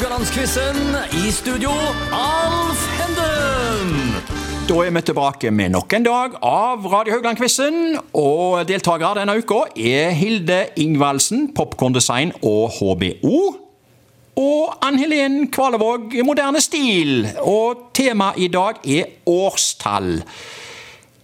Haugalandsquizen. I studio, Alf Henden. Da er vi tilbake med nok en dag av Radio Haugland-quizen. Og deltakere denne uka er Hilde Ingvaldsen, Popkorndesign og HBO. Og Ann Helen Kvalevåg, Moderne stil. Og temaet i dag er årstall.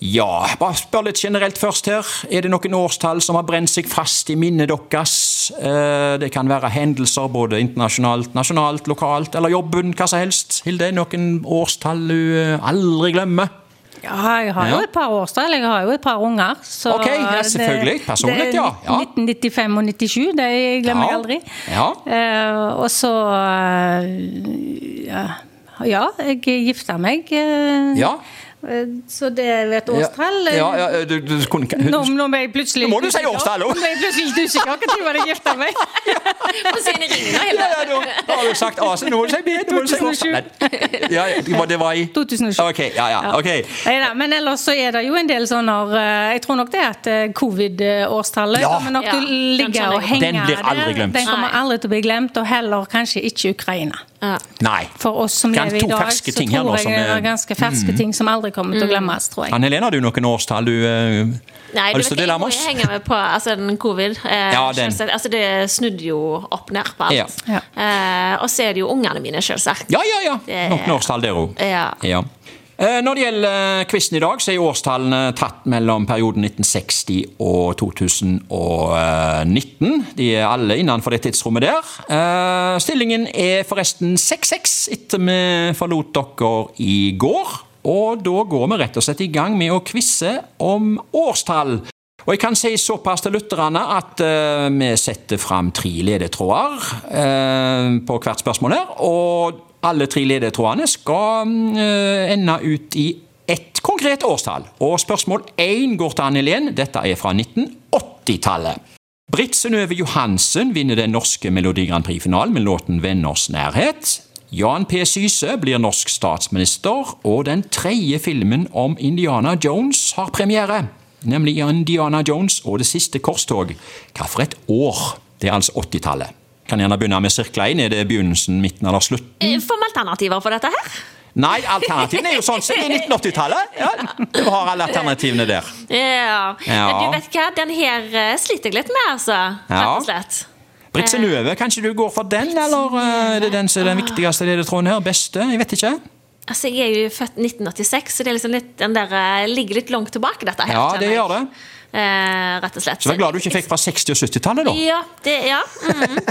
Ja, bare spør litt generelt først her. Er det noen årstall som har brent seg fast i minnet deres? Eh, Det kan være hendelser både internasjonalt, nasjonalt, lokalt, eller jobben, hva som helst. Hilde, noen årstall du eh, aldri glemmer? Ja, jeg har jo et par årstall. Jeg har jo et par unger. Så Ok, ja, selvfølgelig. Personlig, er ja. Ja. 1995 og 97, det glemmer Ja. jeg aldri. Ja. Uh, og så uh, ja, ja, jeg gifta meg. Uh, Ja. Eh, Så det er et årstall. Ja, ja, ja, du, du kunne Nå, nå ble jeg plutselig Nå må du si årstall, òg! Nå ble jeg plutselig usikker. Når jeg gifta meg? Da, Ja, ja, har du sagt AC, nå må du si B. Nå må du si årstall. Ja, ja, det var- i 2007. Ok, ja, ja. ok. Neida, men ellers så er det jo en del sånne eh, Jeg tror nok det at eh, covid-årstallet Ja. kommer nok til å ligge og henge henge Den blir aldri glemt. Den kommer aldri til å bli glemt, og heller kanskje ikke Ukraina. Ja. Nei. For oss som lever i dag, så tror jeg som det er- Mm. ganske ferske ting som aldri kommer til å glemmes, tror jeg. Anne Helene, har du noen årstall du uh, Nei, har lyst til å dele med oss? jeg henger med på altså, den covid. Eh, Ja, den. Altså, det snudde jo opp ned på alt. Ja. Ja. Eh, og så er det jo ungene mine, selvsagt. Ja, ja, ja. Noen årstall der òg. Ja. Ja. Eh, Når det gjelder quizen i dag, så er årstallene tatt mellom perioden 1960 og 2019. De er alle innenfor det tidsrommet der. Eh, Stillingen er forresten 6-6 etter vi forlot dere i går. Og da går vi rett og slett i gang med å quize om årstall. Og jeg kan si såpass til lytterne at eh, vi setter fram tre ledetråder eh, på hvert spørsmål her. Og alle tre ledetrådene skal eh, ende ut i ett konkret årstall. Og spørsmål én går til Anne Helen. Dette er fra 1980-tallet. Britt Synnøve Johansen vinner den norske Melodi Grand Prix-finalen med låten 'Venners nærhet'. Jan P. Syse blir norsk statsminister, og den tredje filmen om Indiana Jones har premiere. Nemlig Indiana Jones og Det siste korstog. Hva for et år? Det er altså 80-tallet. Kan gjerne begynne med sirkla inn. Er det begynnelsen, midten eller slutten? Eh, Får vi alternativer på dette her? Nei, alternativene er jo sånn som i 1980-tallet. Ja, du har alle alternativene der. Ja. Ja. Du vet hva, den her eh, sliter jeg litt med, altså. Ja. Rett og slett. Britt Synnøve, kanskje du går for den, eller eh, er det den som er den viktigste ledetråden her? Beste? Jeg vet ikke. Altså, Jeg er jo født 1986, så det er liksom litt, den der, eh, ligger litt langt tilbake, dette her. Ja, det gjør det. Eh, rett og slett. Så vær glad du ikke fikk fra 60- og 70-tallet, da. Ja, det, ja. Mm.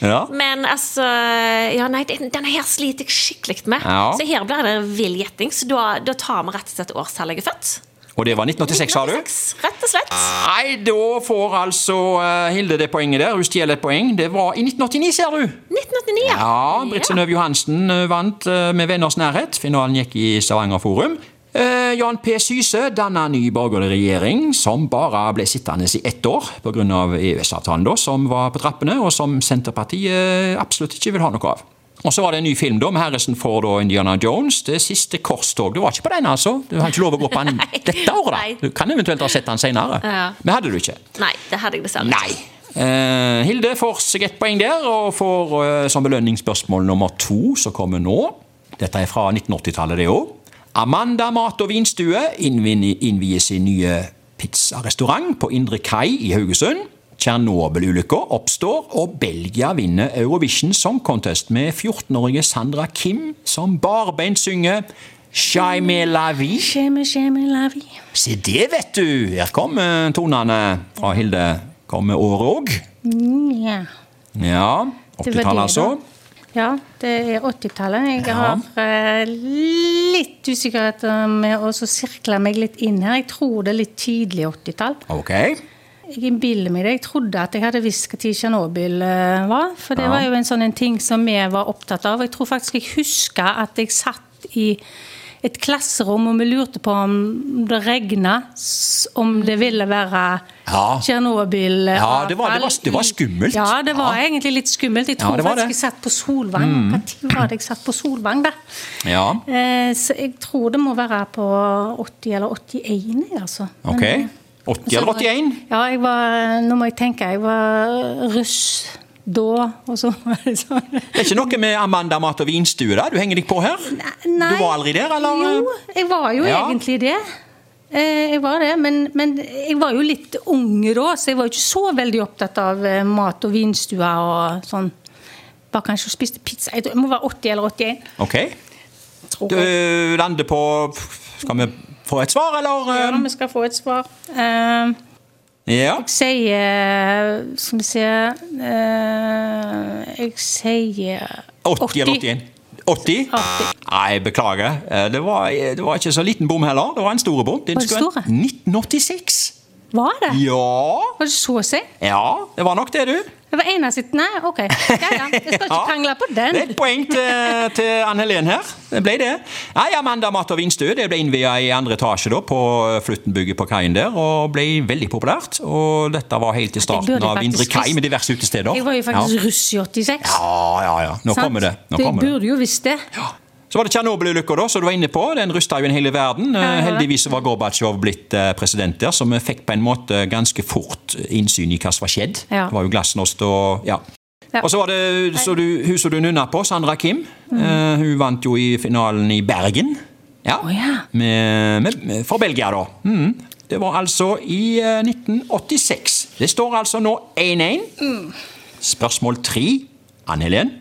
Ja. Men altså Ja, nei, den, denne her sliter jeg skikkelig med. Ja. Så her blir det vill gjetting. Så da, da tar vi rett og slett årstallet jeg er født. Og det var 1986, sa du? Rett og slett. Nei, da får altså eh, Hilde det poenget der. Hun stjeler et poeng. Det var i 1989, ser du. 1989, ja. Ja, Britt Synnøve Johansen eh, vant eh, med Venners nærhet. Finalen gikk i Stavanger Forum. Eh, Jan P. Syse danna ny borgerlig regjering, som bare ble sittende i ett år pga. EØS-avtalen, som var på trappene, og som Senterpartiet absolutt ikke vil ha noe av. Og så var det en ny film da, med Harrison Ford og Indiana Jones. Det siste korstog. Du var ikke på den, altså? Du har ikke lov å gå på den dette året, da? Du kan eventuelt ha sett den senere. Ja. Men hadde du ikke? Nei, det hadde jeg dessverre Nei. Eh, Hilde får seg ett poeng der, og får eh, som belønningsspørsmål nummer to, som kommer nå. Dette er fra 1980-tallet, det òg. Amanda mat- og vinstue innvier sin nye pizzarestaurant på Indre Kai i Haugesund. Tsjernobyl-ulykka oppstår, og Belgia vinner Eurovision Song Contest med 14-årige Sandra Kim som barbeint synger Shaime la vie. Skjemme, skjemme, la vi. Se det, vet du! Her kommer tonene fra Hilde. Kommer året òg. Mm, Ja. Ja. 80-tallet, altså. Ja, det er 80-tallet. Jeg Ja. har eh, litt usikkerhet med å sirkle meg litt inn her. Jeg tror det er litt tidlig 80-tall. Ok. Jeg innbiller meg det. Jeg trodde at jeg hadde visst når Tsjernobyl eh, var. For det Ja. var jo en sånn en ting som vi var opptatt av. Jeg tror faktisk jeg husker at jeg satt i et klasserom og vi lurte på om det regna, om det ville være Ja. Tsjernobyl. Ja, det var- det var- det var skummelt. Ja, det var Ja. egentlig litt skummelt. Jeg tror ja, faktisk jeg satt på Solvang. Hva tid var det jeg satt på Solvang, da? Ja. Eh, så jeg tror det må være på 80 eller 81, jeg, altså. Ok. Men, 80 eller 81? ja, jeg var, nå må jeg tenke. Jeg var russ da, og så var det sånn Det er ikke noe med Amanda mat- og vinstue da? Du henger deg på her? Nei. Du var aldri der, eller? Jo, jeg var jo Ja. egentlig det. Eh, Jeg var det, men, men jeg var jo litt unge da, så jeg var jo ikke så veldig opptatt av eh, mat- og vinstue og sånn. Bare kanskje spiste pizza. Jeg må være 80 eller 81. Ok. Du lander på Skal vi få et svar, eller? Ja, vi skal få et svar. Uh, Ja. Jeg sier Skal vi se uh, Jeg sier 80 80 eller 81? 80? 80. Nei, beklager. Eh, Det var, det var ikke så liten bom heller. Det var en store bom. Det store? 1986. Var det? Ja. Var det så å si? Ja, det var nok det, du. Det var eneste Nei, OK. Ja, ja. Jeg skal ikke Ja. krangle på den. Det er et poeng til, til Anne Helen her. Det ble det. Nei, Amanda Mat og Vinstø det ble innvia i andre etasje da, på Fluttenbygget på kaien der, og ble veldig populært. Og dette var helt i starten av Indre Kai med diverse utesteder. Jeg var jo faktisk russ i 86. Ja, ja, ja. Nå sant? kommer det. Nå kommer det. burde jo visst det. Så var det Tsjernobyl-ulykka, som du var inne på. Den rusta jo en hele verden. Heldigvis var Gorbatsjov blitt eh, president der, så vi fikk på en måte ganske fort innsyn i hva som var skjedd. Ja. Det var jo glasnost og ja. Ja. Og så var det så du, hun som du nunna på, Sandra Kim. Mm. Uh, hun vant jo i finalen i Bergen. Ja. Oh, ja. Med, med, for Belgia, da. Mm. Det var altså i uh, 1986. Det står altså nå 1-1. Mm. Spørsmål tre, Ann Helen.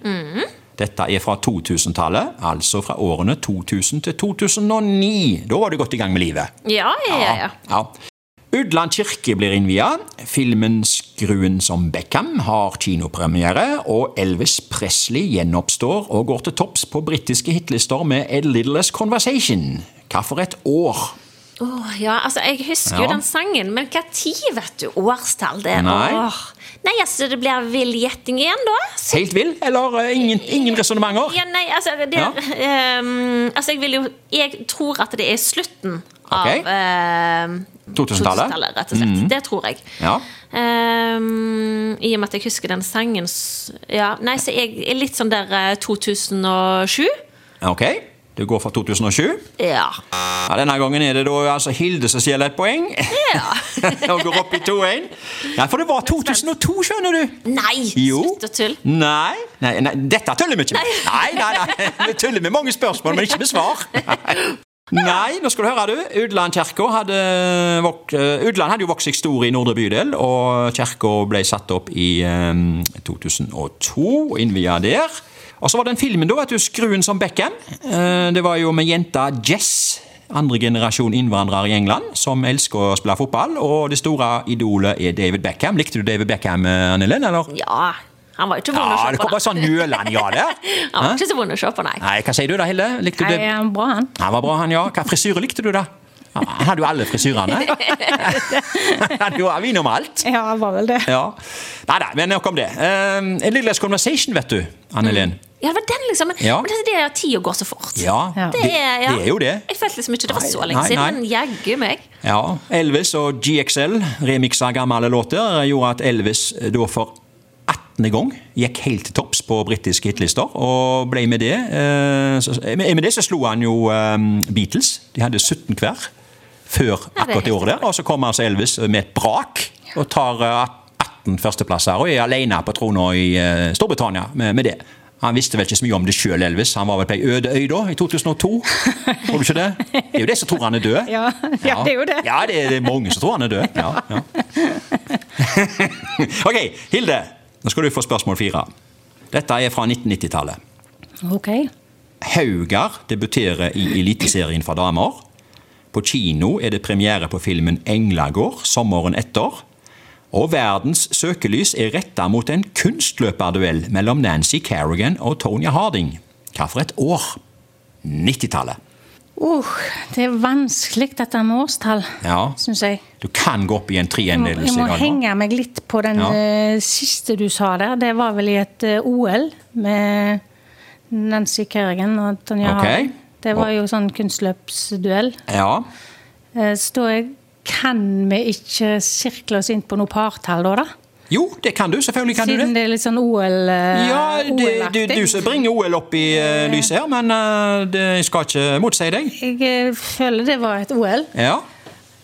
Dette er fra 2000-tallet, altså fra årene 2000 til 2009. Da var du godt i gang med livet. Ja, ja, ja. ja. Udland kirke blir innvia. Filmen 'Skruen som Beckham' har kinopremiere, og Elvis Presley gjenoppstår og går til topps på britiske hitlister med 'A Littlest Conversation'. Hva for et år? Åh, ja, altså, Jeg husker jo Ja. den sangen, men hva tid, vet du? Årstall, det Nei. oh. Nei, altså, det blir vill gjetting igjen, da. Helt vill, eller uh, ingen, ingen resonnementer? Ja, nei, altså, det, Ja. Um, altså jeg vil jo Jeg tror at det er slutten av Ok. ehm, 2000-tallet? rett og slett. Det tror jeg. Ja. Um, I og med at jeg husker den sangen ja, Nei, så jeg er litt sånn der eh, 2007. Ok, du går for 2007. Ja. Ja, Denne gangen er det da altså Hilde som stjeler et poeng. ja. og går opp i 2-1. Ja, for det var 2002, skjønner du. Nei, Jo. slutt å tulle. Nei, nei, nei, dette tuller vi ikke med. Nei, nei, nei, Vi tuller med mange spørsmål, men ikke med svar. Nei, nå skal du høre, du. Udland kirke hadde, eh, hadde jo vokst seg stor i Nordre bydel, og kirka ble satt opp i um, 2002 og innvia der. Og så var den filmen, da, vet du, 'Skruen som Beckham'. Eh, det var jo med jenta Jess. Andre generasjon innvandrere i England som elsker å spille fotball. Og det store idolet er David Beckham. Likte du David Beckham, Anne Linn, eller? Ja. Han var ikke ikke vond å Ja, se det på. kom bare sånn nølende ja der. Han var ikke så vond å se på, nei. Nei, Hva sier du da, Hilde? Likte du Nei, han bra, han. Han var bra, han, ja. Hva frisyre likte du, da? Han hadde jo alle frisyrene. Han hadde jo vin om alt. Ja, han var vel det. Ja. Nei da, men nok om det. Um, A Little Less Conversation, vet du, Annelin. Mm. Ja, det var den, liksom. Men, Ja. men det er det at tida går så fort. Ja, Ja. det, Det er, ja. det er jo det. Jeg følte liksom ikke det var så lenge nei, siden, men jaggu meg. Ja, Elvis og GXL remiksa gamle låter gjorde at Elvis eh, da for 18. gang gikk helt til topps på britiske hitlister, og ble med det eh, så, Med det så slo han jo eh, Beatles. De hadde 17 hver før akkurat det året der. Og så kommer altså Elvis med et brak og tar eh, 18 førsteplasser og er alene på trona i eh, Storbritannia med, med det. Han visste vel ikke så mye om det sjøl, Elvis. Han var vel på ei øde øy da, i 2002. Tror du ikke det? Det er jo det som tror han er død. Ja, ja, det er jo det. Ja, det er, det er mange som tror han er død. Ja, ja. ok, Hilde. Nå skal du få spørsmål fire. Dette er fra 1990-tallet. Ok. Haugar debuterer i Eliteserien for damer. På kino er det premiere på filmen 'Englagård' sommeren etter. Og verdens søkelys er retta mot en kunstløperduell mellom Nancy Kerrigan og Tonya Harding. Hva for et år? 90-tallet. Uh, det er vanskelig dette med årstall, Ja. syns jeg. Du kan gå opp i en Jeg må, jeg må henge meg litt på den Ja. eh, siste du sa der. Det var vel i et eh, OL med Nancy Kerrigan og Tonje okay. Harding. Det var jo sånn kunstløpsduell. Ja. Eh, Så da kan vi ikke sirkle oss inn på noe partall da, da? Jo, det kan du. Selvfølgelig kan du det. Siden det. det er litt sånn OL eh, Ja, det, du, OL-aktig. du som bringer OL opp i uh, lyset her, men uh, det, jeg skal ikke motsi deg. Jeg føler det var et OL. Ja.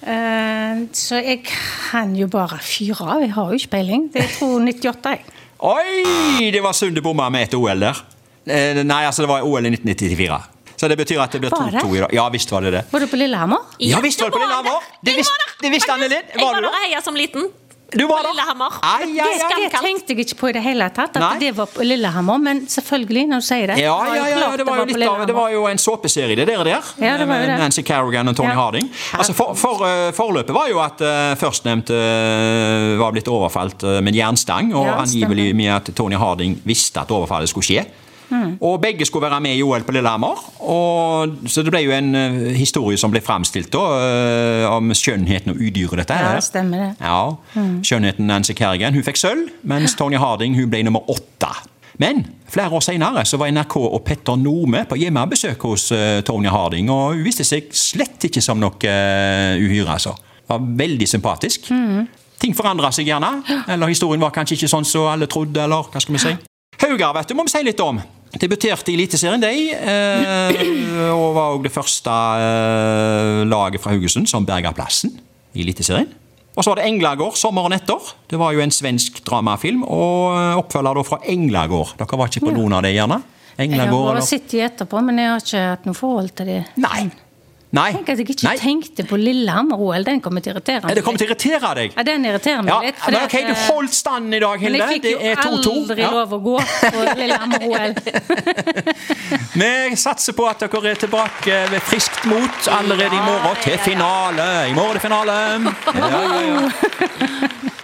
Uh, Så jeg kan jo bare fyre av. Jeg har jo ikke peiling. Det er jeg tror 98, jeg. Oi! Det var synd du bomma med et OL der. Nei, altså, det var OL i 1994. Så det betyr at det blir 2-2 i dag. Ja visst var det det. Var du på Lillehammer? Ja visst var det på Lillehammer! Det visste, Anne Linn. det. Jeg Var der? og heia som liten. Du var der? Lillehammer. Ai, ai, Det, ai. det det tenkte jeg ikke på i det hele tatt, at Nei. det var på Lillehammer. Men selvfølgelig, når du sier det. Ja, ja, ja, det var jo litt av Det var jo en såpeserie, det der. der Ja, det var jo det. Nancy Carrigan og Tony Ja. Harding. Altså, for, for, eh, Forløpet var jo at uh, førstnevnte uh, var blitt overfalt uh, med en jernstang, og Ja, angivelig med at Tony Harding visste at overfallet skulle skje. Hmm. Og begge skulle være med i OL på Lillehammer. Og, så det ble jo en uh, historie som ble framstilt da, eh, om skjønnheten og udyret dette her. Ja, stemmer det. Ja, Skjønnheten Nancy Kerrigan hun fikk sølv, mens Tony Harding hun ble nummer åtte. Men flere år senere så var NRK og Petter Nome på hjemmebesøk hos uh, Tony Harding, og hun viste seg slett ikke som noe uh, uhyre. altså. Var veldig sympatisk. Ting forandra seg gjerne, eller historien var kanskje ikke sånn som alle trodde. eller hva skal vi si. Haugar vet du, må vi si litt om. Debuterte i Eliteserien, de. Eh, og var òg det første eh, laget fra Haugesund som berga plassen i Eliteserien. Og så var det Englagård sommeren etter. Det var jo en svensk dramafilm. Og eh, oppfølger da fra Englagård. Dere var ikke på noen av det, gjerne? Jeg har Englagård, bare de etterpå, men jeg har ikke hatt noe forhold til det. Nei. Nei. Tenk at jeg ikke Nei. tenkte på Lillehammer-OL. Den kommer til å irritere meg. Det kommer til å irritere deg. Ja, den irriterer meg Ja, litt. men ok, Du eh, holdt stand i dag, Men Hilde. jeg fikk Det jo er 2-2. aldri Ja. lov å gå på Lillehammer-OL. Vi satser på at dere er tilbake ved friskt mot allerede i morgen til finale. I morgen er det finale. Ja, ja, ja.